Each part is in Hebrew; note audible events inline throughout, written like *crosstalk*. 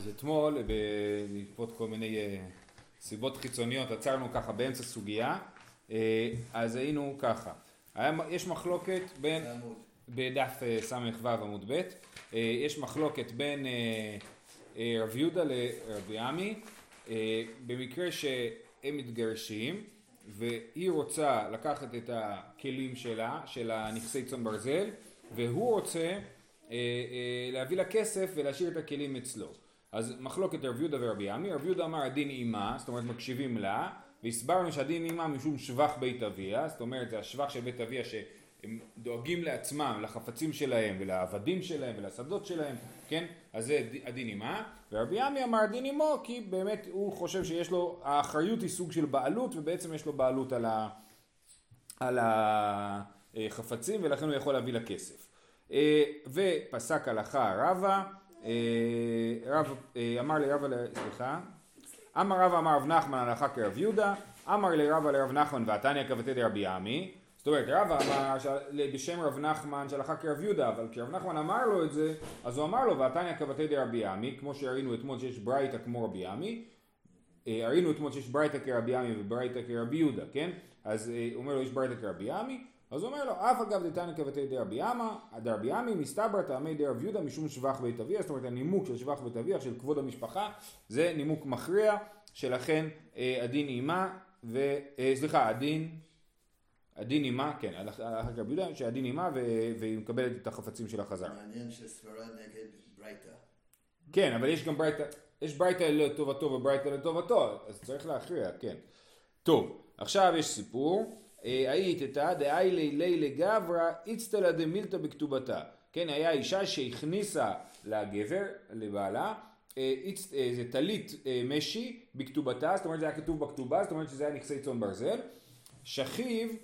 אז אתמול, בעקבות כל מיני אה, סיבות חיצוניות, עצרנו ככה באמצע סוגיה, אה, אז היינו ככה, היה, יש מחלוקת בין, בדף אה, ס"ו עמוד ב', יש מחלוקת בין רב יהודה לרבי עמי, במקרה שהם מתגרשים והיא רוצה לקחת את הכלים שלה, של הנכסי צאן ברזל, והוא רוצה להביא לה כסף ולהשאיר את הכלים אצלו. אז מחלוקת רב יהודה ורבי עמי, רב יהודה אמר הדין אימה, זאת אומרת מקשיבים לה, והסברנו שהדין אימה משום שבח בית אביה, זאת אומרת זה השבח של בית אביה שהם דואגים לעצמם, לחפצים שלהם ולעבדים שלהם ולשדות שלהם, כן? אז זה הדין אימה, ורבי עמי אמר הדין אימו כי באמת הוא חושב שיש לו, האחריות היא סוג של בעלות ובעצם יש לו בעלות על, ה, על החפצים ולכן הוא יכול להביא לה כסף. אה, ופסק הלכה רבא, אה, רב, אה, אמר לרבא, סליחה, אמר רבא אמר רב נחמן הלכה כרב יהודה, אמר לרבא לרב נחמן ועתניא כבתי דרבי עמי, זאת אומרת רבא אמר בשם רב נחמן שהלכה כרב יהודה, אבל כשרב נחמן אמר לו את זה, אז הוא אמר לו ועתניא כבתי דרבי עמי, כמו שראינו אתמול שיש ברייתא כמו רבי עמי, ראינו אתמול שיש ברייתא כרבי עמי וברייתא כרבי יהודה, כן? אז הוא אומר לו יש ברייתא כרבי עמי, אז הוא אומר לו, אף אגב דתניא כבתי דרבי עמא, דרבי עמי מסתבר טעמי דרב יהודה משום שבח בית אביה, זאת אומרת הנימוק של שבח בית אביה, של כבוד המשפחה, זה נימוק מכריע, שלכן אה, הדין עימה, ו... אה, סליחה, הדין, הדין עימה, כן, הלכה רבי יהודה, שהדין עימה והיא מקבלת את החפצים של החזר. מעניין שסברה נגד ברייתא. כן, אבל יש גם ברייתא, יש ברייתא לטובתו וברייתא לטובתו, אז צריך להכריע, כן. טוב, עכשיו יש סיפור. היית תא דאיילי לילה גברא איצטלה דמילתא בכתובתה. כן, היה אישה שהכניסה לגבר, לבעלה, אה, איזה טלית אה, משי בכתובתה, זאת אומרת זה היה כתוב בכתובה, זאת אומרת שזה היה נכסי צאן ברזל. שכיב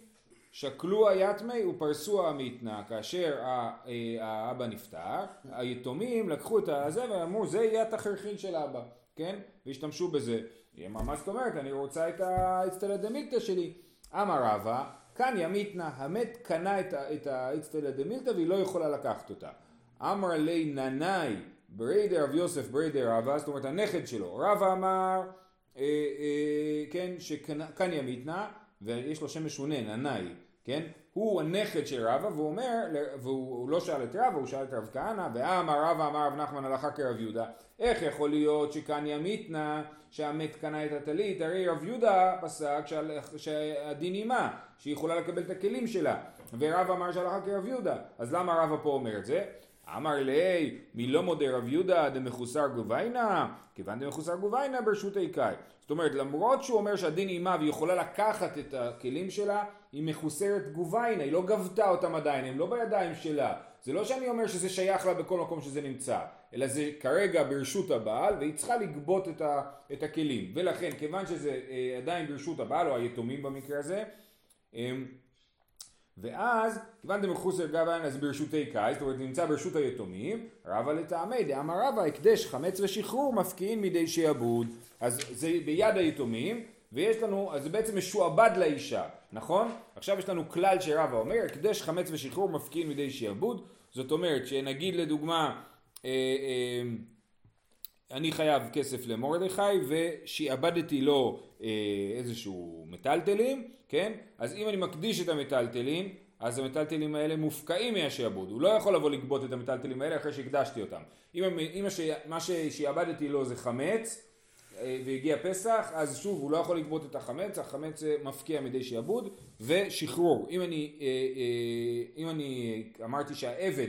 שקלו היתמי ופרסו המיתנה, כאשר אה, האבא נפטר, היתומים לקחו את הזה ואמרו זה יהיה התכריכין של אבא, כן? והשתמשו בזה. היא אמרה מה זאת אומרת, אני רוצה את האצטלה שלי. אמר רבא, קנייה מיתנא, המת קנה את האצטלא דמילתא והיא לא יכולה לקחת אותה. אמר ליה ננאי בריה דרב יוסף בריה דרבא, זאת אומרת הנכד שלו. רבא אמר, אה, אה, כן, שקנייה מיתנא, ויש לו שם משונה, ננאי, כן? הוא הנכד של רבא, והוא אומר, והוא לא שאל את רבא, הוא שאל את רב כהנא, ואמר רבא אמר רב נחמן הלכה כרב יהודה, איך יכול להיות שכאן ימיתנה שהמת קנה את הטלית, הרי רב יהודה פסק שהדין עימה, שהיא יכולה לקבל את הכלים שלה, ורב אמר שהלכה כרב יהודה, אז למה רבא פה אומר את זה? אמר לי, מי לא מודה רב יהודה דמחוסר גוביינה? כיוון דמחוסר גוביינה ברשות איכאי. זאת אומרת, למרות שהוא אומר שהדין עימה והיא יכולה לקחת את הכלים שלה, היא מחוסרת גוביינה, היא לא גבתה אותם עדיין, הם לא בידיים שלה. זה לא שאני אומר שזה שייך לה בכל מקום שזה נמצא, אלא זה כרגע ברשות הבעל והיא צריכה לגבות את, ה, את הכלים. ולכן, כיוון שזה אה, עדיין ברשות הבעל, או היתומים במקרה הזה, אה, ואז, כיוון דמחוסר גבן אז ברשותי קאי, זאת אומרת נמצא ברשות היתומים, רבא לטעמי דאמר רבא הקדש חמץ ושחרור מפקיעין מידי שעבוד, אז זה ביד היתומים, ויש לנו, אז זה בעצם משועבד לאישה, נכון? עכשיו יש לנו כלל שרבא אומר, הקדש חמץ ושחרור מפקיעין מידי שעבוד, זאת אומרת שנגיד לדוגמה, אה, אה, אני חייב כסף למרדכי ושעבדתי לו איזשהו מטלטלים, כן? אז אם אני מקדיש את המטלטלים, אז המטלטלים האלה מופקעים מהשעבוד. הוא לא יכול לבוא לגבות את המטלטלים האלה אחרי שהקדשתי אותם. אם, אם מה ששעבדתי לו זה חמץ, אה, והגיע פסח, אז שוב הוא לא יכול לגבות את החמץ, החמץ אה, מפקיע מידי שעבוד, ושחרור. אם אני, אם אני אמרתי שהעבד,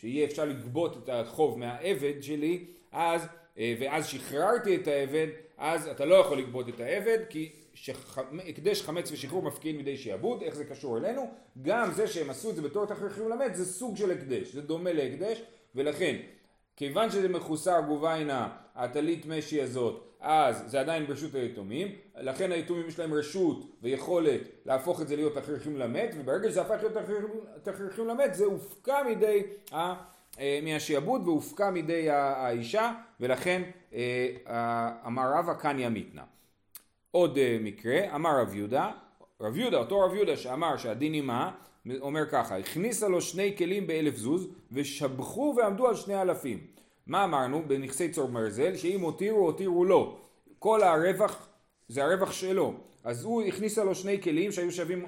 שיהיה אפשר לגבות את החוב מהעבד שלי, אז אה, ואז שחררתי את העבד, אז אתה לא יכול לגבות את העבד, כי הקדש חמץ ושחרור מפקיעים מידי שעבוד, איך זה קשור אלינו? גם זה שהם עשו את זה בתור תכריכים למת, זה סוג של הקדש, זה דומה להקדש, ולכן, כיוון שזה מחוסר גוביינה, הטלית משי הזאת, אז זה עדיין ברשות היתומים, לכן היתומים יש להם רשות ויכולת להפוך את זה להיות תכריכים למת, וברגע שזה הפך להיות תכריכים למת, זה הופקע מידי ה... אה, מהשעבוד והופקע מידי האישה ולכן אה, אמר רבא קניה מיתנה. עוד אה, מקרה, אמר רב יהודה, רב יהודה, אותו רב יהודה שאמר שהדין עימה, אומר ככה, הכניסה לו שני כלים באלף זוז ושבחו ועמדו על שני אלפים. מה אמרנו? בנכסי צור ברזל, שאם הותירו, הותירו לו. כל הרווח, זה הרווח שלו. אז הוא הכניסה לו שני כלים שהיו שווים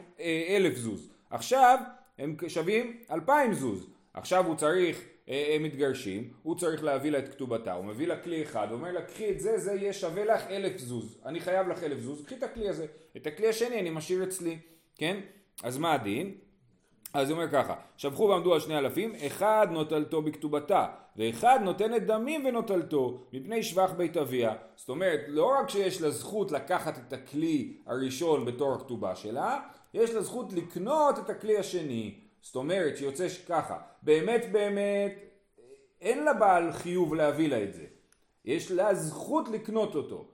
אלף זוז. עכשיו הם שווים אלפיים זוז. עכשיו הוא צריך, הם מתגרשים, הוא צריך להביא לה את כתובתה, הוא מביא לה כלי אחד, אומר לה קחי את זה, זה יהיה שווה לך אלף זוז, אני חייב לך אלף זוז, קחי את הכלי הזה, את הכלי השני אני משאיר אצלי, כן? אז מה הדין? אז הוא אומר ככה, שבחו ועמדו על שני אלפים, אחד נוטלתו בכתובתה, ואחד נותנת דמים ונוטלתו, מפני שבח בית אביה. זאת אומרת, לא רק שיש לה זכות לקחת את הכלי הראשון בתור הכתובה שלה, יש לה זכות לקנות את הכלי השני. זאת אומרת שיוצא ככה, באמת באמת אין לה בעל חיוב להביא לה את זה. יש לה זכות לקנות אותו.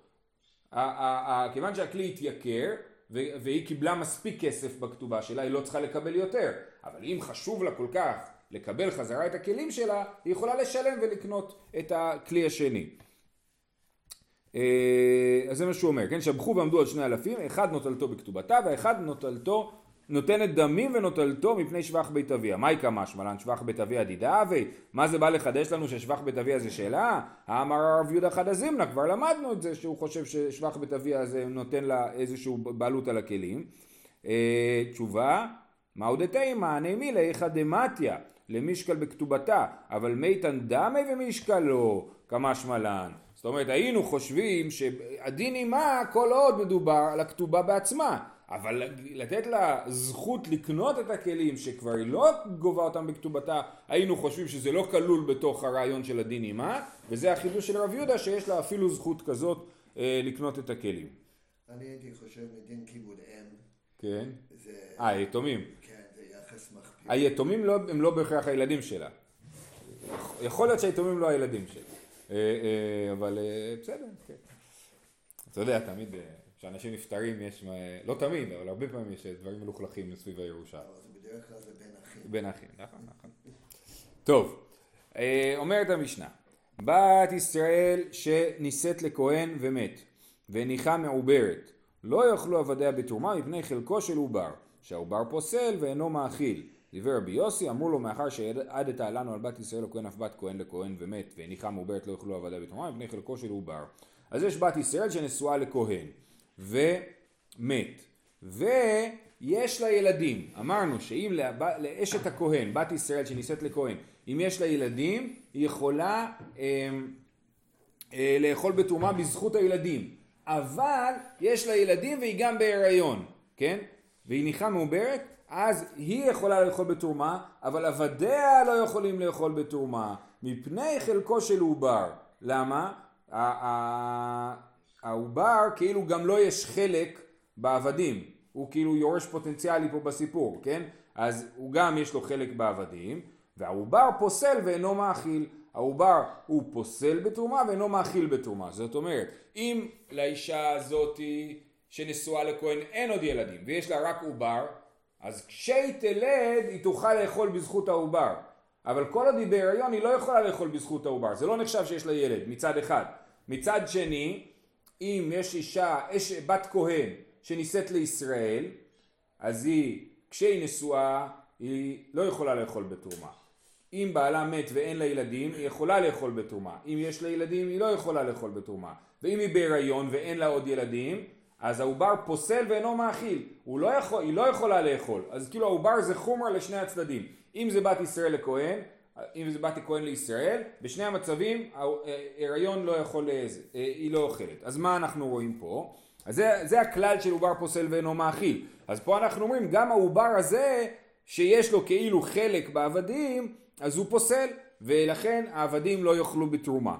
כיוון שהכלי התייקר והיא קיבלה מספיק כסף בכתובה שלה, היא לא צריכה לקבל יותר. אבל אם חשוב לה כל כך לקבל חזרה את הכלים שלה, היא יכולה לשלם ולקנות את הכלי השני. אה, אז זה מה שהוא אומר, כן? שבחו ועמדו על שני אלפים, אחד נוטלתו בכתובתה והאחד נוטלתו נותנת דמים ונוטלתו מפני שבח בית אביה. מהי כמשמע לן שבח בית אביה דידה אבי? מה זה בא לחדש לנו ששבח בית אביה זה שאלה? אמר הרב יהודה חדא זימנה, כבר למדנו את זה שהוא חושב ששבח בית אביה זה נותן לה איזושהי בעלות על הכלים. אה, תשובה, מהו דתימה? נעמי לאיכא דמתיה למשקל בכתובתה, אבל מיתן דמי ומשקל לא, כמשמע לן. זאת אומרת היינו חושבים שהדין עימה כל עוד מדובר על הכתובה בעצמה אבל לתת לה זכות לקנות את הכלים שכבר היא לא גובה אותם בכתובתה, היינו חושבים שזה לא כלול בתוך הרעיון של הדין עימה, וזה החידוש של רב יהודה שיש לה אפילו זכות כזאת אה, לקנות את הכלים. אני הייתי חושב מדין כיבוד אם. כן. אה, היתומים. כן, זה יחס מחפיר. היתומים לא, הם לא בהכרח הילדים שלה. יכול להיות שהיתומים לא הילדים שלה. אה, אה, אבל אה, בסדר, כן. אתה יודע, תמיד... כשאנשים נפטרים יש, לא תמיד, אבל הרבה פעמים יש דברים מלוכלכים סביב הירושה. בדרך כלל זה בין אחים. בין אחים, נכון, נכון. טוב, אה, אומרת המשנה, בת ישראל שנישאת לכהן ומת, והניחה מעוברת, לא יאכלו עבדיה בתרומה מפני חלקו של עובר, שהעובר פוסל ואינו מאכיל. דיבר רבי יוסי, אמרו לו מאחר שעדת לנו על בת ישראל לכהן אף בת כהן לכהן ומת, והניחה מעוברת לא יאכלו עבדיה בתרומה מפני חלקו של עובר. אז יש בת ישראל שנשואה לכהן. ומת. ויש לה ילדים. אמרנו שאם לאשת הכהן, בת ישראל שנישאת לכהן, אם יש לה ילדים, היא יכולה אה, אה, לאכול בתרומה בזכות הילדים. אבל יש לה ילדים והיא גם בהיריון, כן? והיא ניחה מעוברת, אז היא יכולה לאכול בתרומה, אבל עבדיה לא יכולים לאכול בתרומה, מפני חלקו של עובר. למה? העובר כאילו גם לא יש חלק בעבדים, הוא כאילו יורש פוטנציאלי פה בסיפור, כן? אז הוא גם יש לו חלק בעבדים, והעובר פוסל ואינו מאכיל. העובר הוא פוסל בתרומה ואינו מאכיל בתרומה. זאת אומרת, אם לאישה הזאתי שנשואה לכהן אין עוד ילדים ויש לה רק עובר, אז כשהיא תלד היא תוכל לאכול בזכות העובר. אבל כל עוד היא בהיריון היא לא יכולה לאכול בזכות העובר. זה לא נחשב שיש לה ילד מצד אחד. מצד שני, אם יש אישה, אש, בת כהן שנישאת לישראל, אז היא, כשהיא נשואה, היא לא יכולה לאכול בתרומה. אם בעלה מת ואין לה ילדים, היא יכולה לאכול בתרומה. אם יש לה ילדים, היא לא יכולה לאכול בתרומה. ואם היא בהיריון ואין לה עוד ילדים, אז העובר פוסל ואינו מאכיל. לא יכול, היא לא יכולה לאכול. אז כאילו העובר זה חומר לשני הצדדים. אם זה בת ישראל לכהן, אם זה בת הכהן לישראל, בשני המצבים ההיריון לא יכול, אה, היא לא אוכלת. אז מה אנחנו רואים פה? אז זה, זה הכלל של עובר פוסל ואינו מאכיל. אז פה אנחנו אומרים גם העובר הזה שיש לו כאילו חלק בעבדים, אז הוא פוסל, ולכן העבדים לא יאכלו בתרומה.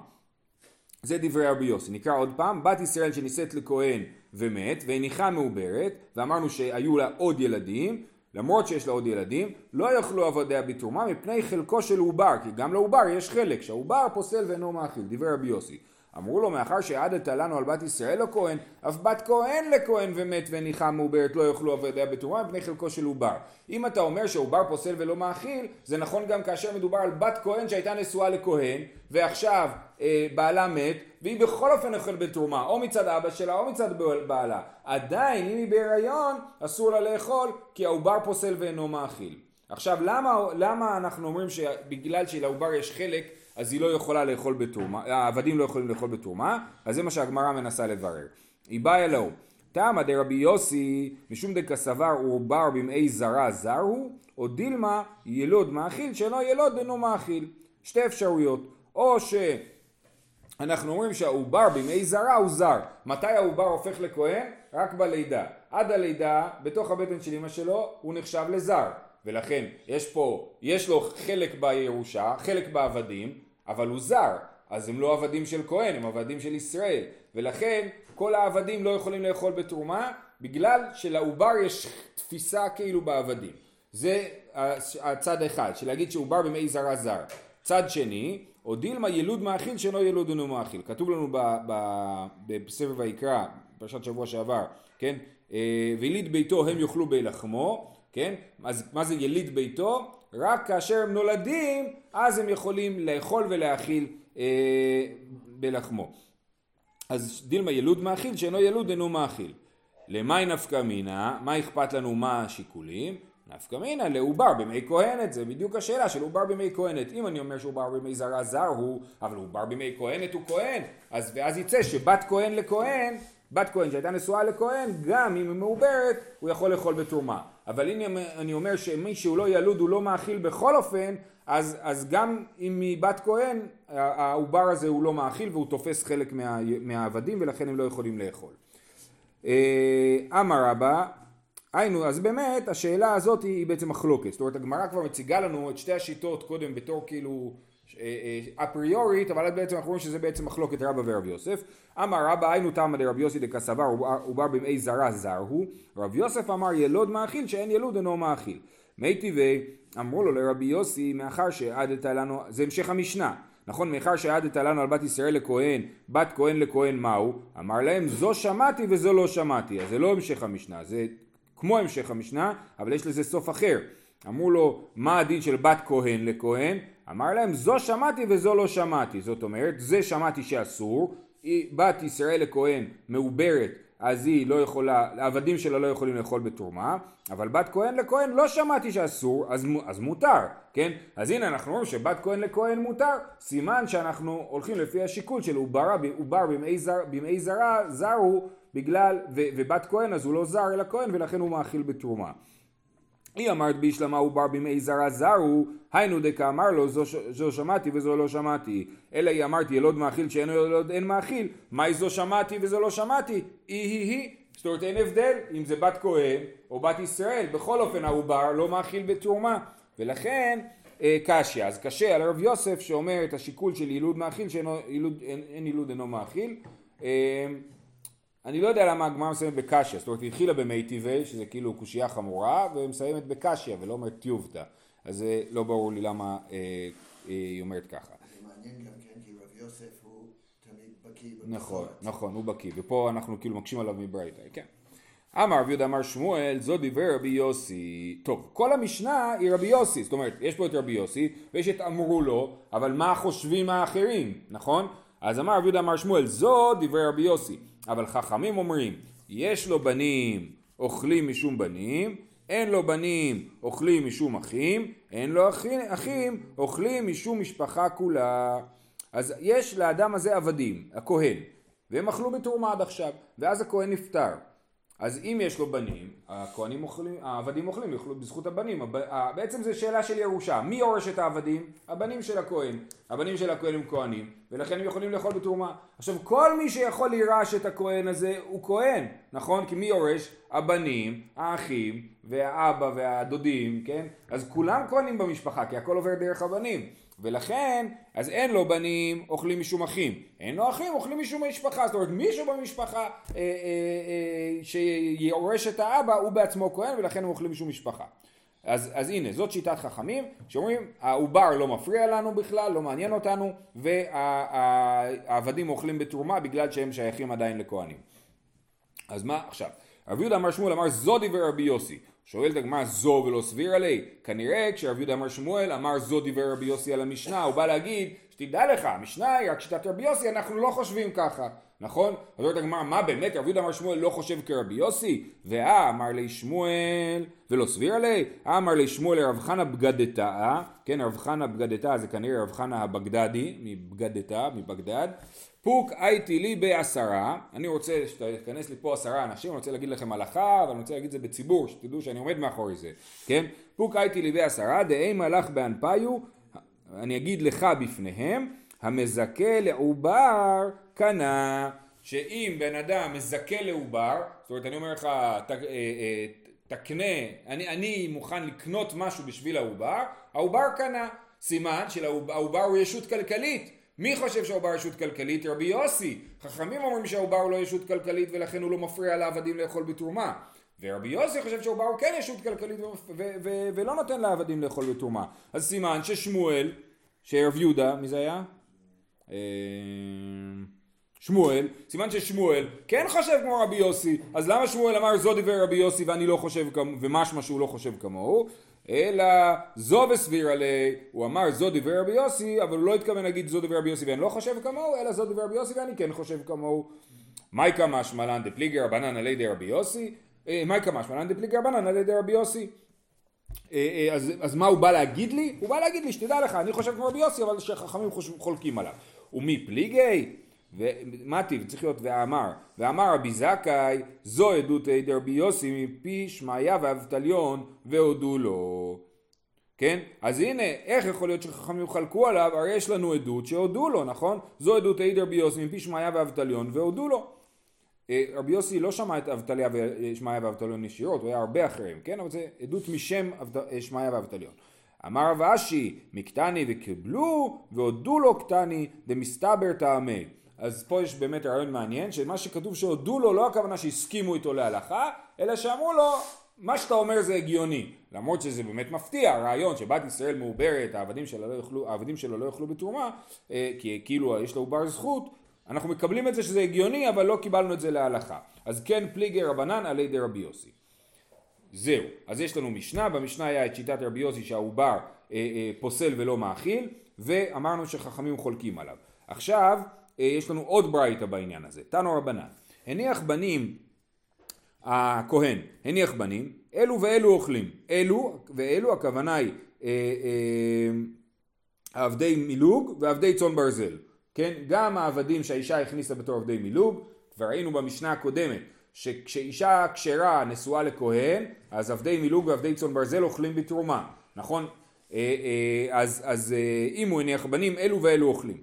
זה דברי רבי יוסי. נקרא עוד פעם, בת ישראל שנישאת לכהן ומת, והניחה מעוברת, ואמרנו שהיו לה עוד ילדים, למרות שיש לה עוד ילדים, לא יאכלו עבדיה בתרומה מפני חלקו של עובר, כי גם לעובר יש חלק, שהעובר פוסל ואינו מאכיל, דיבר רבי יוסי. אמרו לו, מאחר שהעדת לנו על בת ישראל לכהן, אף בת כהן לכהן ומת וניחה מעוברת לא יאכלו עבדיה בתרומה מפני חלקו של עובר. אם אתה אומר שעובר פוסל ולא מאכיל, זה נכון גם כאשר מדובר על בת כהן שהייתה נשואה לכהן, ועכשיו אה, בעלה מת, והיא בכל אופן אוכלת בתרומה, או מצד אבא שלה או מצד בעלה. עדיין, אם היא בהיריון, אסור לה לאכול, כי העובר פוסל ואינו מאכיל. עכשיו, למה, למה אנחנו אומרים שבגלל שלעובר יש חלק, אז היא לא יכולה לאכול בתרומה, העבדים לא יכולים לאכול בתרומה, אז זה מה שהגמרא מנסה לברר. היא באה אלוהו. תמא דרבי יוסי משום דקסבר עובר במאי זרה זר הוא, או דילמה ילוד מאכיל שאינו ילוד אינו מאכיל. שתי אפשרויות. או שאנחנו אומרים שהעובר במאי זרה הוא זר. מתי העובר הופך לכהן? רק בלידה. עד הלידה, בתוך הבטן של אמא שלו, הוא נחשב לזר. ולכן יש פה, יש לו חלק בירושה, חלק בעבדים, אבל הוא זר. אז הם לא עבדים של כהן, הם עבדים של ישראל. ולכן כל העבדים לא יכולים לאכול בתרומה, בגלל שלעובר יש תפיסה כאילו בעבדים. זה הצד אחד, של להגיד שעובר במאי זרה זר. צד שני, או דילמה ילוד מאכיל שאינו ילוד אינו מאכיל. כתוב לנו בספר ויקרא, פרשת שבוע שעבר, כן? אה, ויליד ביתו הם יאכלו בלחמו, כן? אז מה זה יליד ביתו? רק כאשר הם נולדים, אז הם יכולים לאכול ולהאכיל אה, בלחמו. אז דילמה ילוד מאכיל שאינו ילוד אינו מאכיל. למאי נפקא מינה, מה אכפת לנו מה השיקולים? נפקא מינה לעובר בימי כהנת, זה בדיוק השאלה של עובר בימי כהנת. אם אני אומר שעובר בימי זרה זר הוא, אבל עובר בימי כהנת הוא כהן, אז ואז יצא שבת כהן לכהן, בת כהן שהייתה נשואה לכהן, גם אם היא מעוברת, הוא יכול לאכול בתרומה. אבל אם אני אומר שמי שהוא לא ילוד הוא לא מאכיל בכל אופן, אז, אז גם אם היא בת כהן, העובר הזה הוא לא מאכיל והוא תופס חלק מה, מהעבדים ולכן הם לא יכולים לאכול. אה, אמר רבא, היינו, אז באמת השאלה הזאת היא בעצם מחלוקת. זאת אומרת הגמרא כבר מציגה לנו את שתי השיטות קודם בתור כאילו אה, אה, אפריורית, אבל בעצם אנחנו רואים שזה בעצם מחלוקת רבא ורב יוסף. אמר רבא היינו תמא דרבי יוסי דקסבר עובר במאי זרה זר הוא, רב יוסף אמר ילוד מאכיל שאין ילוד אינו מאכיל. מי טבעי אמרו לו לרבי יוסי מאחר שהעדת לנו, זה המשך המשנה, נכון מאחר שהעדת לנו על בת ישראל לכהן, בת כהן לכהן מהו? אמר להם זו שמעתי וזו לא שמעתי, אז זה לא המשך המשנה, זה כמו המשך המשנה, אבל יש לזה סוף אחר. אמרו לו מה הדין של בת כהן לכהן? אמר להם זו שמעתי וזו לא שמעתי, זאת אומרת זה שמעתי שאסור, בת ישראל לכהן מעוברת אז היא לא יכולה, העבדים שלה לא יכולים לאכול בתרומה, אבל בת כהן לכהן לא שמעתי שאסור, אז, אז מותר, כן? אז הנה אנחנו רואים שבת כהן לכהן מותר, סימן שאנחנו הולכים לפי השיקול של עובר, במאי, זר, במאי זרה, זר הוא בגלל, ו, ובת כהן אז הוא לא זר אלא כהן ולכן הוא מאכיל בתרומה. היא אמרת בישלמה עובר בימי זרה זרו, היינו דקה אמר לו זו, זו שמעתי וזו לא שמעתי. אלא היא אמרתי ילוד מאכיל שאין ילוד אין מאכיל, מהי זו שמעתי וזו לא שמעתי? היא היא היא. זאת אומרת אין הבדל אם זה בת כהן או בת ישראל, בכל אופן העובר לא מאכיל בתרומה. ולכן אה, קשיא, אז קשה על הרב יוסף שאומר את השיקול של ילוד מאכיל שאין ילוד אינו מאכיל. אה, אני לא יודע למה הגמרא מסיימת בקשיא, זאת אומרת היא התחילה במי טבעי, שזה כאילו קושייה חמורה, ומסיימת בקשיא ולא אומרת טיובטה, אז זה לא ברור לי למה אה, אה, היא אומרת ככה. זה מעניין גם כן, כי רב יוסף הוא תמיד בקיא נכון, נכון, הוא בקיא, ופה אנחנו כאילו מקשים עליו מברייתא, כן. אמר רבי יהודה אמר שמואל, זו דיבר רבי יוסי. טוב, כל המשנה היא רבי יוסי, זאת אומרת, יש פה את רבי יוסי, ויש את אמרו לו, אבל מה חושבים האחרים, נכון? אז אמר רבי יהודה אמר שמואל, זו דברי רבי יוסי. אבל חכמים אומרים, יש לו בנים אוכלים משום בנים, אין לו בנים אוכלים משום אחים, אין לו אחים, אחים אוכלים משום משפחה כולה. אז יש לאדם הזה עבדים, הכהן, והם אכלו בתרומה עד עכשיו, ואז הכהן נפטר. אז אם יש לו בנים, הכהנים אוכלים, העבדים אוכלים, יאכלו בזכות הבנים. בעצם זו שאלה של ירושה. מי יורש את העבדים? הבנים של הכהן. הבנים של הכהן הם כהנים, ולכן הם יכולים לאכול בתרומה. עכשיו, כל מי שיכול לירש את הכהן הזה הוא כהן, נכון? כי מי יורש? הבנים, האחים, והאבא והדודים, כן? אז כולם כהנים במשפחה, כי הכל עובר דרך הבנים. ולכן, אז אין לו בנים אוכלים משום אחים, אין לו אחים אוכלים משום משפחה, זאת אומרת מישהו במשפחה אה, אה, אה, שיורש את האבא הוא בעצמו כהן ולכן הם אוכלים משום משפחה. אז, אז הנה, זאת שיטת חכמים, שאומרים העובר לא מפריע לנו בכלל, לא מעניין אותנו, והעבדים אוכלים בתרומה בגלל שהם שייכים עדיין לכהנים. אז מה עכשיו? רבי יהודה אמר שמואל אמר זו דיבר רבי יוסי, שואלת הגמרא זו ולא סבירה לי, כנראה כשרב יהודה אמר שמואל אמר זו דיבר רבי יוסי על המשנה, הוא בא להגיד שתדע לך, המשנה היא רק שיטת רבי יוסי, אנחנו לא חושבים ככה, נכון? אז אומרת הגמרא, מה באמת רב יהודה אמר שמואל לא חושב כרבי יוסי? ואה אמר לי שמואל ולא סבירה לי, אמר לי שמואל לרב חנה בגדתה, כן רב חנה בגדתה זה כנראה רב חנה הבגדדי, מבגדתה, מבגדד, פוק הייתי לי בעשרה, אני רוצה שתיכנס לי פה עשרה אנשים, אני רוצה להגיד לכם הלכה, ואני רוצה להגיד את זה בציבור, שתדעו שאני עומד מאחורי זה, כן? פוק הייתי לי בעשרה, דאי מלאך באנפיו, אני אגיד לך בפניהם, המזכה לעובר קנה, שאם בן אדם מזכה לעובר, זאת אומרת אני אומר לך, ת, אה, אה, תקנה, אני, אני מוכן לקנות משהו בשביל העובר, העובר קנה, סימן שלעובר הוא ישות כלכלית, מי חושב שהעובר ישות כלכלית? רבי יוסי. חכמים אומרים שהעובר הוא לא ישות כלכלית ולכן הוא לא מפריע לעבדים לאכול בתרומה. ורבי יוסי חושב שהעובר הוא כן ישות כלכלית ולא נותן לעבדים לאכול בתרומה. אז סימן ששמואל, שרב יהודה, מי זה היה? אה, שמואל, סימן ששמואל כן חושב כמו רבי יוסי, אז למה שמואל אמר זו דיבר רבי יוסי ואני לא חושב כמוהו, ומשמע שהוא לא חושב כמוהו? אלא זו וסבירה לי, הוא אמר זו דברי רבי יוסי, אבל הוא לא התכוון להגיד זו דברי רבי יוסי ואני לא חושב כמוהו, אלא זו דברי רבי יוסי ואני כן חושב כמוהו. מייקה משמלן דפליגר רבנן על ידי רבי יוסי, אה, מייקה משמלן דפליגר רבנן על ידי רבי יוסי. אה, אז מה הוא בא להגיד לי? הוא בא להגיד לי שתדע לך, אני חושב כמו רבי יוסי, אבל שחכמים חולקים עליו. ומי פליגי? ומתי, צריך להיות ואמר, ואמר רבי זכאי, זו עדות דרבי יוסי מפי שמעיה ואבטליון והודו לו. כן? אז הנה, איך יכול להיות שחכמים חלקו עליו? הרי יש לנו עדות שהודו לו, נכון? זו עדות רבי יוסי מפי שמעיה ואבטליון והודו לו. אה, רבי יוסי לא שמע את אבטליה ושמעיה ואבטליון ישירות, הוא היה הרבה אחריהם, כן? אבל זה עדות משם אה, שמעיה ואבטליון. אמר רב אשי, מקטני וקיבלו והודו לו קטני דמסתבר טעמי. אז פה יש באמת רעיון מעניין, שמה שכתוב שהודו לו לא הכוונה שהסכימו איתו להלכה, אלא שאמרו לו, מה שאתה אומר זה הגיוני. למרות שזה באמת מפתיע, הרעיון שבת ישראל מעוברת, העבדים שלו לא יאכלו, שלו לא בתרומה, אה, כי כאילו יש לו בר זכות, אנחנו מקבלים את זה שזה הגיוני, אבל לא קיבלנו את זה להלכה. אז כן פליגי רבנן עלי די רבי יוסי. זהו, אז יש לנו משנה, במשנה היה את שיטת רבי יוסי שהעובר אה, אה, פוסל ולא מאכיל, ואמרנו שחכמים חולקים עליו. עכשיו, אה, יש לנו עוד ברייתא בעניין הזה. תנו רבנן. הניח בנים הכהן, הניח בנים, אלו ואלו אוכלים. אלו ואלו הכוונה היא אה, אה, עבדי מילוג ועבדי צאן ברזל. כן? גם העבדים שהאישה הכניסה בתור עבדי מילוג, כבר ראינו במשנה הקודמת שכשאישה כשרה נשואה לכהן, אז עבדי מילוג ועבדי צאן ברזל אוכלים בתרומה, נכון? אז, אז אם הוא הניח בנים, אלו ואלו אוכלים.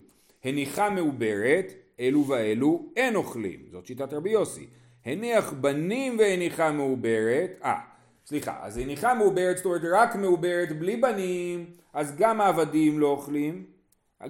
הניחה מעוברת, אלו ואלו אין אוכלים, זאת שיטת רבי יוסי. הניח בנים והניחה מעוברת, אה, סליחה, אז הניחה מעוברת, זאת אומרת רק מעוברת בלי בנים, אז גם העבדים לא אוכלים,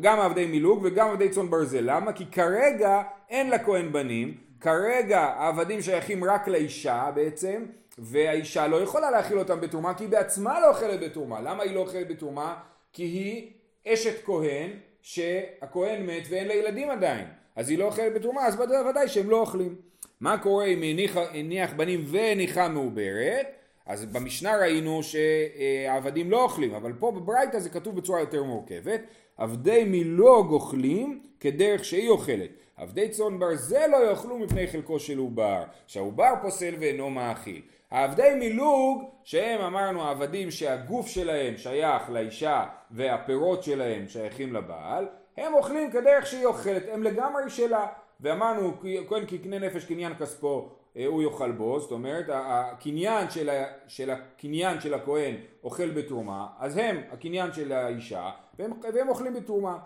גם עבדי מילוג וגם עבדי צאן ברזל. למה? כי כרגע אין לכהן בנים, כרגע העבדים שייכים רק לאישה בעצם, והאישה לא יכולה להאכיל אותם בתרומה כי היא בעצמה לא אוכלת בתרומה. למה היא לא אוכלת בתרומה? כי היא אשת כהן שהכהן מת ואין לה ילדים עדיין, אז היא לא אוכלת בתרומה, אז ודאי שהם לא אוכלים. מה קורה אם הניח, הניח בנים והניחה מעוברת? אז במשנה ראינו שהעבדים לא אוכלים, אבל פה בברייתא זה כתוב בצורה יותר מורכבת. עבדי מילוג אוכלים כדרך שהיא אוכלת. עבדי צאן ברזל לא יאכלו מפני חלקו של עובר, שהעובר פוסל ואינו מאכיל. העבדי מילוג, שהם אמרנו העבדים שהגוף שלהם שייך לאישה והפירות שלהם שייכים לבעל, הם אוכלים כדרך שהיא אוכלת, הם לגמרי שלה. ואמרנו, כהן כקנה נפש קניין כספו אה, הוא יאכל בו, זאת אומרת הקניין של, ה, של הקניין של הכהן אוכל בתרומה, אז הם הקניין של האישה והם, והם אוכלים בתרומה.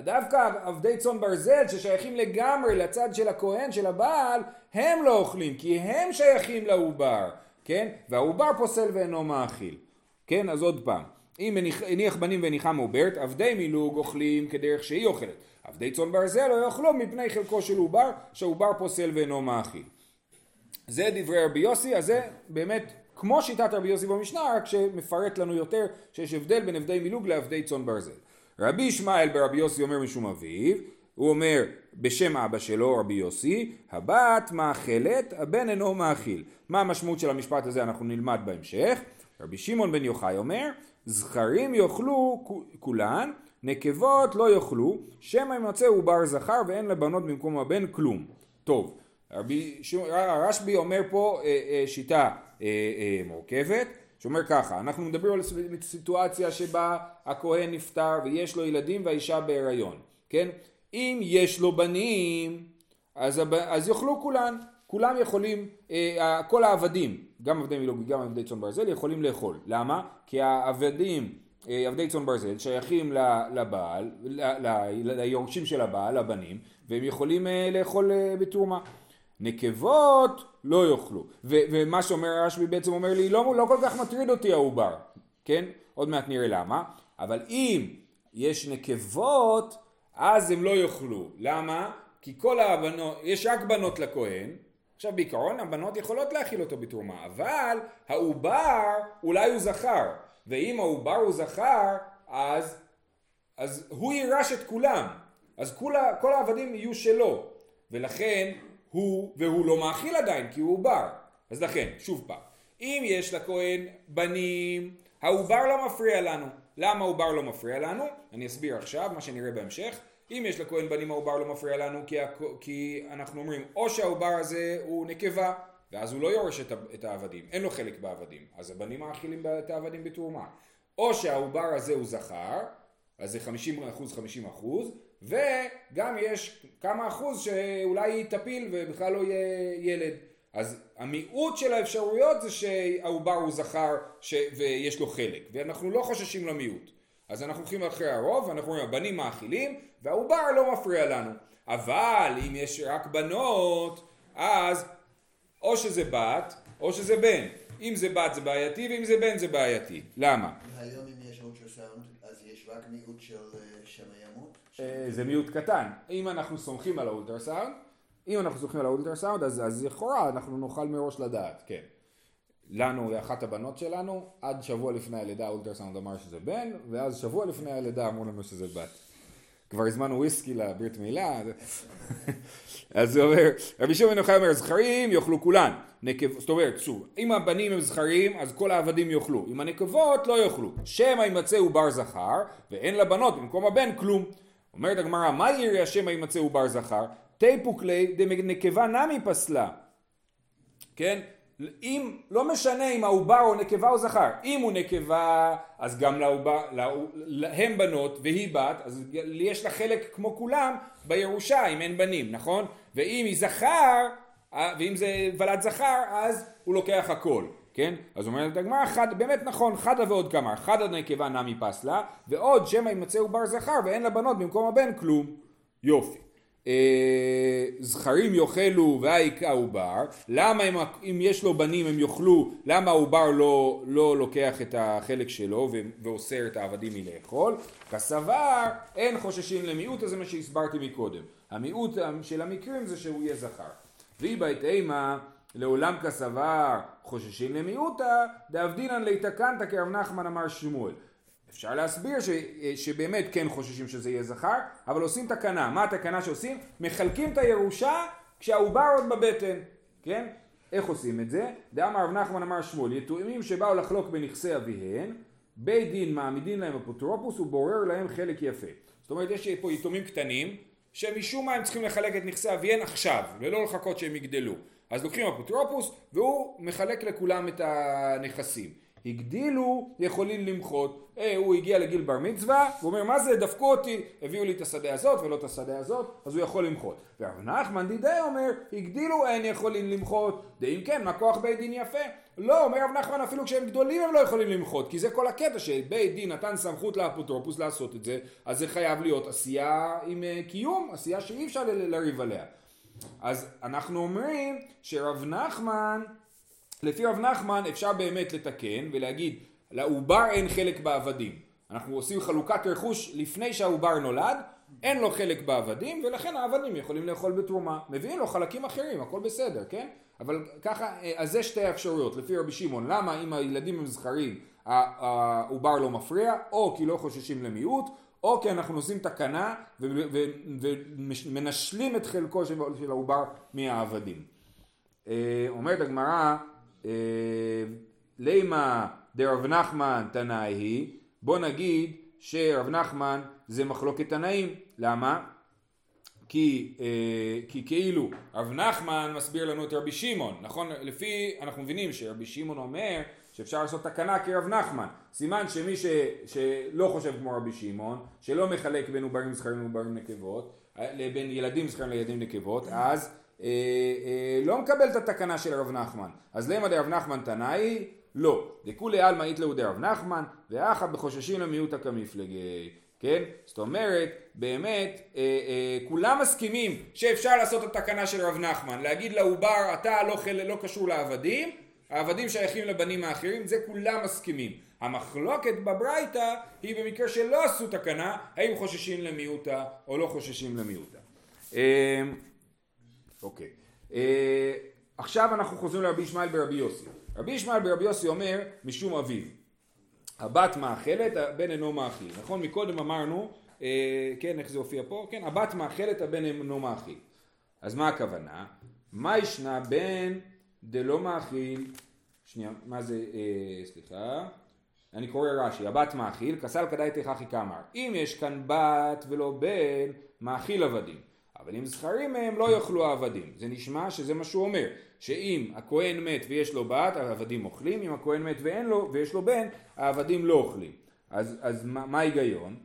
דווקא עבדי צאן ברזל ששייכים לגמרי לצד של הכהן של הבעל הם לא אוכלים כי הם שייכים לעובר כן? והעובר פוסל ואינו מאכיל. כן? אז עוד פעם. אם הניח בנים והניחה מעוברת, עבדי מילוג אוכלים כדרך שהיא אוכלת. עבדי צאן ברזל לא יאכלו מפני חלקו של עובר, שהעובר פוסל ואינו מאכיל. זה דברי רבי יוסי, אז זה באמת כמו שיטת רבי יוסי במשנה, רק שמפרט לנו יותר שיש הבדל בין עבדי מילוג לעבדי צאן ברזל. רבי ישמעאל ברבי יוסי אומר משום אביו, הוא אומר בשם אבא שלו רבי יוסי, הבת מאכלת, הבן אינו מאכיל. מה המשמעות של המשפט הזה אנחנו נלמד בהמשך. רבי שמעון בן יוחאי אומר, זכרים יאכלו כולן, נקבות לא יאכלו, שמא ימצא עובר זכר ואין לבנות במקום הבן כלום. טוב, הרשב"י אומר פה אה, אה, שיטה אה, מורכבת, שאומר ככה, אנחנו מדברים על סיטואציה שבה הכהן נפטר ויש לו ילדים והאישה בהיריון, כן? אם יש לו בנים, אז, הב... אז יאכלו כולן, כולם יכולים, אה, כל העבדים, גם עבדי מילוג גם עבדי צאן ברזל, יכולים לאכול. למה? כי העבדים, אה, עבדי צאן ברזל, שייכים לבעל, ל, ל, ליורשים של הבעל, לבנים, והם יכולים אה, לאכול אה, בתרומה. נקבות לא יאכלו. ומה שאומר רשב"י בעצם אומר לי, לא, לא כל כך מטריד אותי העובר, כן? עוד מעט נראה למה. אבל אם יש נקבות, אז הם לא יאכלו. למה? כי כל הבנות, יש רק בנות לכהן, עכשיו בעיקרון הבנות יכולות להכיל אותו בתרומה, אבל העובר אולי הוא זכר, ואם העובר הוא זכר, אז, אז הוא יירש את כולם, אז כל, כל העבדים יהיו שלו, ולכן הוא, והוא לא מאכיל עדיין כי הוא עובר. אז לכן, שוב פעם, אם יש לכהן בנים, העובר לא מפריע לנו. למה העובר לא מפריע לנו? אני אסביר עכשיו, מה שנראה בהמשך. אם יש לכהן בנים העובר לא מפריע לנו כי, כי אנחנו אומרים או שהעובר הזה הוא נקבה ואז הוא לא יורש את, את העבדים, אין לו חלק בעבדים, אז הבנים מאכילים את העבדים בתרומה. או שהעובר הזה הוא זכר, אז זה 50 אחוז 50 אחוז, וגם יש כמה אחוז שאולי היא תפיל ובכלל לא יהיה ילד. אז המיעוט של האפשרויות זה שהעובר הוא זכר ש... ויש לו חלק, ואנחנו לא חוששים למיעוט. אז אנחנו הולכים אחרי הרוב, ואנחנו אומרים הבנים מאכילים, והעובר לא מפריע לנו. אבל אם יש רק בנות, אז או שזה בת, או שזה בן. אם זה בת זה בעייתי, ואם זה בן זה בעייתי. למה? היום אם יש אולטרסאונד, אז יש רק מיעוט של אה, שמא ימות? אה, זה מיעוט קטן. אם אנחנו סומכים על האולטרסאונד, אם אנחנו סומכים על האולטרסאונד, אז, אז לכאורה אנחנו נוכל מראש לדעת, כן. לנו, אחת הבנות שלנו, עד שבוע לפני הלידה האולטרסאונד אמר שזה בן, ואז שבוע לפני הלידה אמרו לנו שזה בת. כבר הזמנו וויסקי לברית מילה, אז *laughs* הוא אומר, רבי שמעון יוחאי אומר, זכרים יאכלו כולן, נקב, זאת אומרת, שוב, אם הבנים הם זכרים, אז כל העבדים יאכלו, אם הנקבות לא יאכלו, שמא יימצא עובר זכר, ואין לבנות במקום הבן כלום. אומרת הגמרא, מה יראה השמא יימצא עובר זכר? תיפוק ליה דנקבה נמי פסלה. כן? אם, לא משנה אם העובר או נקבה או זכר, אם הוא נקבה אז גם לעובר, להם בנות והיא בת, אז יש לה חלק כמו כולם בירושה אם אין בנים, נכון? ואם היא זכר, ואם זה ולד זכר, אז הוא לוקח הכל, כן? אז אומרת הגמרא, באמת נכון, חדה ועוד כמה, חדה נקבה נמי פסלה, ועוד שמא ימצא עובר זכר ואין לה בנות במקום הבן כלום. יופי. אה, זכרים יאכלו והיכה עובר, למה אם, אם יש לו בנים הם יאכלו, למה העובר לא, לא לוקח את החלק שלו ואוסר את העבדים מלאכול? כסבר אין חוששים למיעוט, זה מה שהסברתי מקודם. המיעוט של המקרים זה שהוא יהיה זכר. והיא בית אימה לעולם כסבר חוששים למיעוטה, דאבדינן ליתקנתא כרב נחמן אמר שמואל. אפשר להסביר ש, שבאמת כן חוששים שזה יהיה זכר, אבל עושים תקנה. מה התקנה שעושים? מחלקים את הירושה כשהעובר עוד בבטן, כן? איך עושים את זה? דאמר רב נחמן אמר שמואל, יתומים שבאו לחלוק בנכסי אביהן, בית דין מעמידים להם אפוטרופוס ובורר להם חלק יפה. זאת אומרת יש פה יתומים קטנים שמשום מה הם צריכים לחלק את נכסי אביהן עכשיו ולא לחכות שהם יגדלו. אז לוקחים אפוטרופוס והוא מחלק לכולם את הנכסים. הגדילו יכולים למחות. אה, הוא הגיע לגיל בר מצווה, הוא אומר מה זה דפקו אותי, הביאו לי את השדה הזאת ולא את השדה הזאת, אז הוא יכול למחות. ורב נחמן דידי אומר, הגדילו אין יכולים למחות, דאם כן מה כוח בית דין יפה. לא, אומר רב נחמן אפילו כשהם גדולים הם לא יכולים למחות, כי זה כל הקטע שבית דין נתן סמכות לאפוטרופוס לעשות את זה, אז זה חייב להיות עשייה עם אה, קיום, עשייה שאי אפשר לריב עליה. אז אנחנו אומרים שרב נחמן לפי רב נחמן אפשר באמת לתקן ולהגיד לעובר אין חלק בעבדים. אנחנו עושים חלוקת רכוש לפני שהעובר נולד, אין לו חלק בעבדים ולכן העבדים יכולים לאכול בתרומה. מביאים לו חלקים אחרים, הכל בסדר, כן? אבל ככה, אז זה שתי האפשרויות לפי רבי שמעון. למה אם הילדים הם זכרים העובר לא מפריע, או כי לא חוששים למיעוט, או כי אנחנו עושים תקנה ומנשלים את חלקו של של העובר מהעבדים. אה, אומרת הגמרא, אה, לימה דרב נחמן תנאי היא, בוא נגיד שרב נחמן זה מחלוקת תנאים, למה? כי, אה, כי כאילו רב נחמן מסביר לנו את רבי שמעון, נכון? לפי, אנחנו מבינים שרבי שמעון אומר שאפשר לעשות תקנה כרב נחמן, סימן שמי ש, שלא חושב כמו רבי שמעון, שלא מחלק בין עוברים זכרים לעוברים נקבות, לבין ילדים זכרים לילדים נקבות, אז אה, אה, לא מקבל את התקנה של רב נחמן. אז למה דרב נחמן תנאי? לא. דכולי עלמא איתלהו דרב נחמן, ואחא בחוששים למיעוטא כמפלגי. כן? זאת אומרת, באמת, אה, אה, כולם מסכימים שאפשר לעשות את התקנה של רב נחמן, להגיד לעובר, אתה לא, חל, לא קשור לעבדים, העבדים שייכים לבנים האחרים, זה כולם מסכימים. המחלוקת בברייתא היא במקרה שלא עשו תקנה, האם חוששים למיעוטה או לא חוששים למיעוטה. אה, אוקיי. אה, עכשיו אנחנו חוזרים לרבי ישמעאל ברבי יוסי. רבי ישמעאל ברבי יוסי אומר, משום אביו. הבת מאכלת, הבן אינו מאכיל. נכון? מקודם אמרנו, אה, כן, איך זה הופיע פה? כן, הבת מאכלת, הבן אינו מאכיל. אז מה הכוונה? מה ישנה בן דלא מאכיל, שנייה, מה זה, אה, סליחה, אני קורא רש"י, הבת מאכיל, כסל כדאי תככי כאמר. אם יש כאן בת ולא בן, מאכיל עבדים. אבל אם זכרים מהם לא יאכלו העבדים. זה נשמע שזה מה שהוא אומר, שאם הכהן מת ויש לו בת, העבדים אוכלים, אם הכהן מת ואין לו, ויש לו בן, העבדים לא אוכלים. אז, אז מה ההיגיון?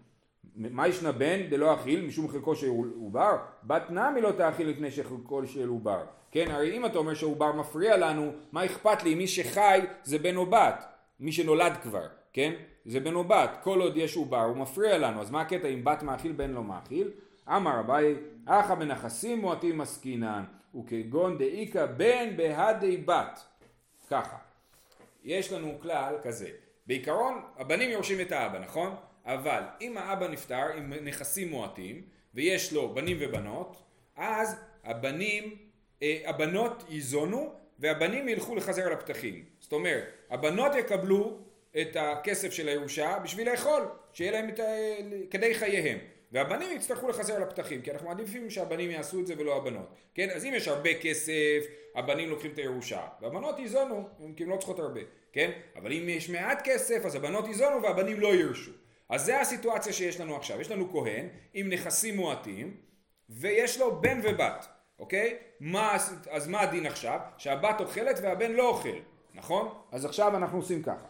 מה ישנה בן דלא אכיל משום חלקו של עובר? בת נמי לא תאכיל לפני שחלקו של עובר. כן, הרי אם אתה אומר שעובר מפריע לנו, מה אכפת לי? מי שחי זה בן או בת, מי שנולד כבר, כן? זה בן או בת, כל עוד יש עובר הוא מפריע לנו, אז מה הקטע אם בת מאכיל בן לא מאכיל? אמר אביי, אחא בנכסים מועטים עסקינן, וכגון דאיכא בן בהדי בת. ככה, יש לנו כלל כזה, בעיקרון הבנים יורשים את האבא, נכון? אבל אם האבא נפטר עם נכסים מועטים, ויש לו בנים ובנות, אז הבנים, אה, הבנות ייזונו, והבנים ילכו לחזר על הפתחים. זאת אומרת, הבנות יקבלו את הכסף של הירושה בשביל לאכול, שיהיה להם את ה... כדי חייהם. והבנים יצטרכו לחזר על הפתחים, כי אנחנו מעדיפים שהבנים יעשו את זה ולא הבנות. כן? אז אם יש הרבה כסף, הבנים לוקחים את הירושה, והבנות ייזונו, כי הן לא צריכות הרבה, כן? אבל אם יש מעט כסף, אז הבנות ייזונו והבנים לא ירשו. אז זה הסיטואציה שיש לנו עכשיו. יש לנו כהן עם נכסים מועטים, ויש לו בן ובת, אוקיי? מה, אז מה הדין עכשיו? שהבת אוכלת והבן לא אוכל, נכון? אז עכשיו אנחנו עושים ככה.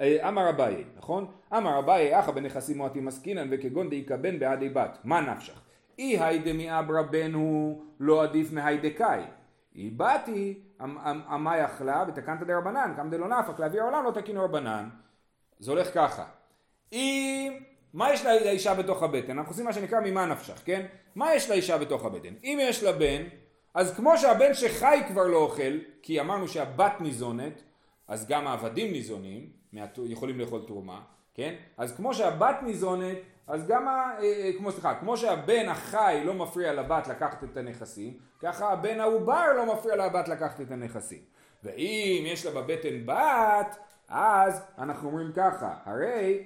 אה, אמר אביי, נכון? אמר אביי, אחא בנכסים מועטים עסקינן וכגון דאיכא בן בעדי בת, מה נפשך? אי היידה מאברה בן הוא לא עדיף מהיידקאי. אי באתי, אמ, אמ, אמי אכלה ותקנת דרבנן, קם דלא נפק להביא העולם לא תקינו רבנן. זה הולך ככה. אם, מה יש לאישה בתוך הבטן? אנחנו עושים מה שנקרא ממה נפשך, כן? מה יש לאישה בתוך הבטן? אם יש לה בן, אז כמו שהבן שחי כבר לא אוכל, כי אמרנו שהבת ניזונת, אז גם העבדים ניזונים, יכולים לאכול תרומה, כן? אז כמו שהבת ניזונת, אז גם, ה, אה, אה, כמו סליחה, כמו שהבן החי לא מפריע לבת לקחת את הנכסים, ככה הבן העובר לא מפריע לבת לקחת את הנכסים. ואם יש לה בבטן בת, אז אנחנו אומרים ככה, הרי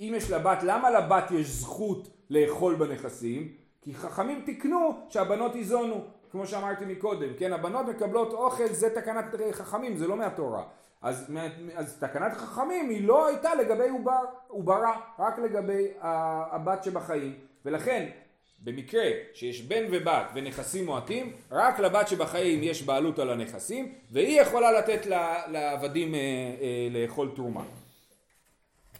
אם יש לבת, למה לבת יש זכות לאכול בנכסים? כי חכמים תיקנו שהבנות ייזונו, כמו שאמרתי מקודם, כן? הבנות מקבלות אוכל, זה תקנת חכמים, זה לא מהתורה. אז, אז תקנת חכמים היא לא הייתה לגבי עובר, עוברה, רק לגבי הבת שבחיים. ולכן, במקרה שיש בן ובת ונכסים מועטים, רק לבת שבחיים יש בעלות על הנכסים, והיא יכולה לתת לעבדים אה, אה, לאכול תרומה.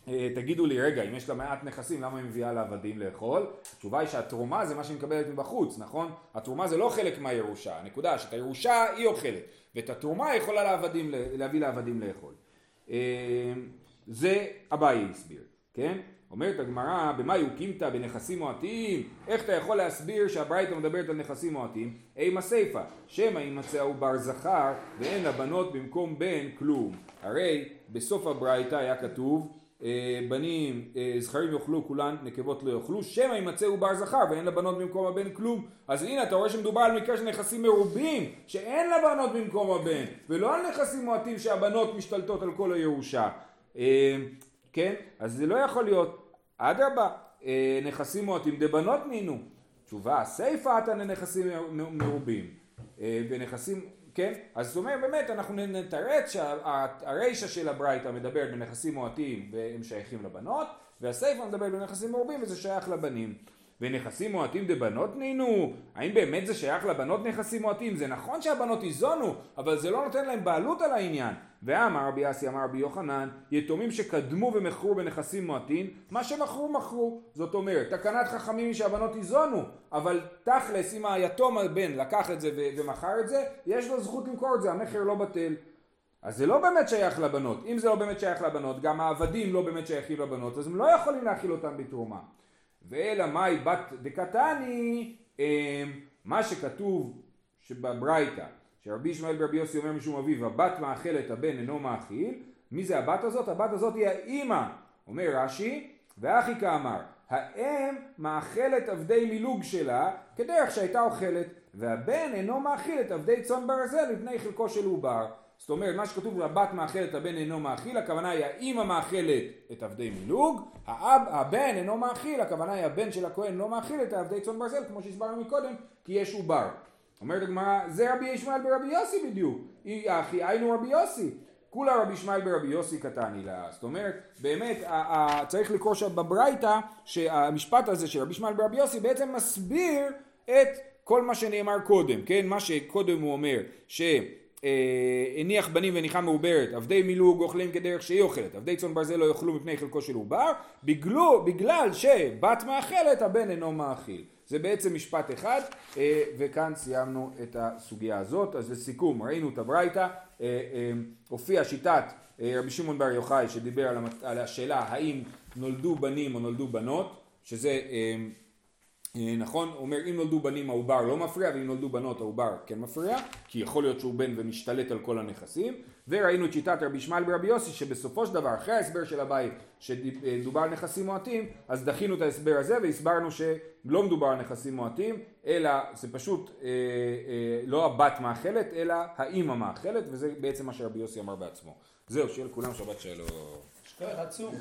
אה, תגידו לי, רגע, אם יש לה מעט נכסים, למה היא מביאה לעבדים לאכול? התשובה היא שהתרומה זה מה שהיא מקבלת מבחוץ, נכון? התרומה זה לא חלק מהירושה, הנקודה שאת הירושה היא אוכלת, ואת התרומה היא יכולה לעבדים, להביא לעבדים לאכול. אה, זה אביי הסביר, כן? אומרת הגמרא, במה יוקימת בנכסים מועטים? איך אתה יכול להסביר שהברייתא מדברת על נכסים מועטים? אימה סיפא, שמא יימצא העובר זכר ואין לבנות במקום בן כלום. הרי בסוף הברייתא היה כתוב בנים אה, זכרים יאכלו כולן נקבות לא יאכלו שמא יימצא עובר זכר ואין לבנות במקום הבן כלום אז הנה אתה רואה שמדובר על מקרה של נכסים מרובים שאין לבנות במקום הבן ולא על נכסים מועטים שהבנות משתלטות על כל הירושה אה, כן אז זה לא יכול להיות אדרבה, אה, נכסים מועטים דבנות נינו. תשובה, סיפא עתה לנכסים מרובים. אה, ונכסים, כן? אז זאת אומרת באמת אנחנו נתרץ שהרישא של הברייתא מדברת בנכסים מועטים והם שייכים לבנות, והסיפא מדברת בנכסים מרובים וזה שייך לבנים. ונכסים מועטים דבנות נינו? האם באמת זה שייך לבנות נכסים מועטים? זה נכון שהבנות ייזונו, אבל זה לא נותן להם בעלות על העניין. ואמר רבי אסי אמר רבי יוחנן, יתומים שקדמו ומכרו בנכסים מועטים, מה שמכרו מכרו. זאת אומרת, תקנת חכמים היא שהבנות ייזונו, אבל תכלס אם היתום הבן לקח את זה ומכר את זה, יש לו זכות למכור את זה, המכר לא בטל. אז זה לא באמת שייך לבנות. אם זה לא באמת שייך לבנות, גם העבדים לא באמת שייכים לבנות, אז הם לא יכולים להכיל אותם בתרומה. ואלא מאי בת דקתני, אמ, מה שכתוב שבברייתא, שרבי ישמעאל ברבי יוסי אומר משום אביו, הבת מאכלת הבן אינו מאכיל, מי זה הבת הזאת? הבת הזאת היא האימא, אומר רש"י, ואחי כאמר, האם מאכלת עבדי מילוג שלה כדרך שהייתה אוכלת, והבן אינו מאכיל את עבדי צאן ברזל מפני חלקו של עובר. זאת אומרת, מה שכתוב הבת מאכלת, הבן אינו מאכיל, הכוונה היא האימא מאכלת את עבדי מילוג, האב, הבן אינו מאכיל, הכוונה היא הבן של הכהן לא מאכיל את עבדי צאן ברזל, כמו שהסברנו מקודם, כי יש עובר. אומרת הגמרא, זה רבי ישמעאל ברבי יוסי בדיוק, אחי היינו רבי יוסי. כולה רבי ישמעאל ברבי יוסי קטני לה. זאת אומרת, באמת, צריך לקרוא שם בברייתא, שהמשפט הזה של רבי ישמעאל ברבי יוסי בעצם מסביר את כל מה שנאמר קודם, כן? מה שקודם הוא אומר, ש... אה, הניח בנים וניחה מעוברת, עבדי מילוג אוכלים כדרך שהיא אוכלת, עבדי צאן ברזל לא יאכלו מפני חלקו של עובר, בגלו, בגלל שבת מאכלת הבן אינו מאכיל. זה בעצם משפט אחד, אה, וכאן סיימנו את הסוגיה הזאת. אז לסיכום, ראינו את הברייתא, אה, הופיעה שיטת רבי שמעון בר יוחאי שדיבר על השאלה האם נולדו בנים או נולדו בנות, שזה נכון, הוא אומר אם נולדו בנים העובר לא מפריע ואם נולדו בנות העובר כן מפריע כי יכול להיות שהוא בן ומשתלט על כל הנכסים. וראינו את שיטת רבי ישמעאל ברבי יוסי שבסופו של דבר אחרי ההסבר של הבית שדובר על נכסים מועטים אז דחינו את ההסבר הזה והסברנו שלא מדובר על נכסים מועטים אלא זה פשוט אה, אה, לא הבת מאכלת אלא האימא מאכלת וזה בעצם מה שרבי יוסי אמר בעצמו. זהו שיהיה לכולם שבת שלום. שכוח עצום.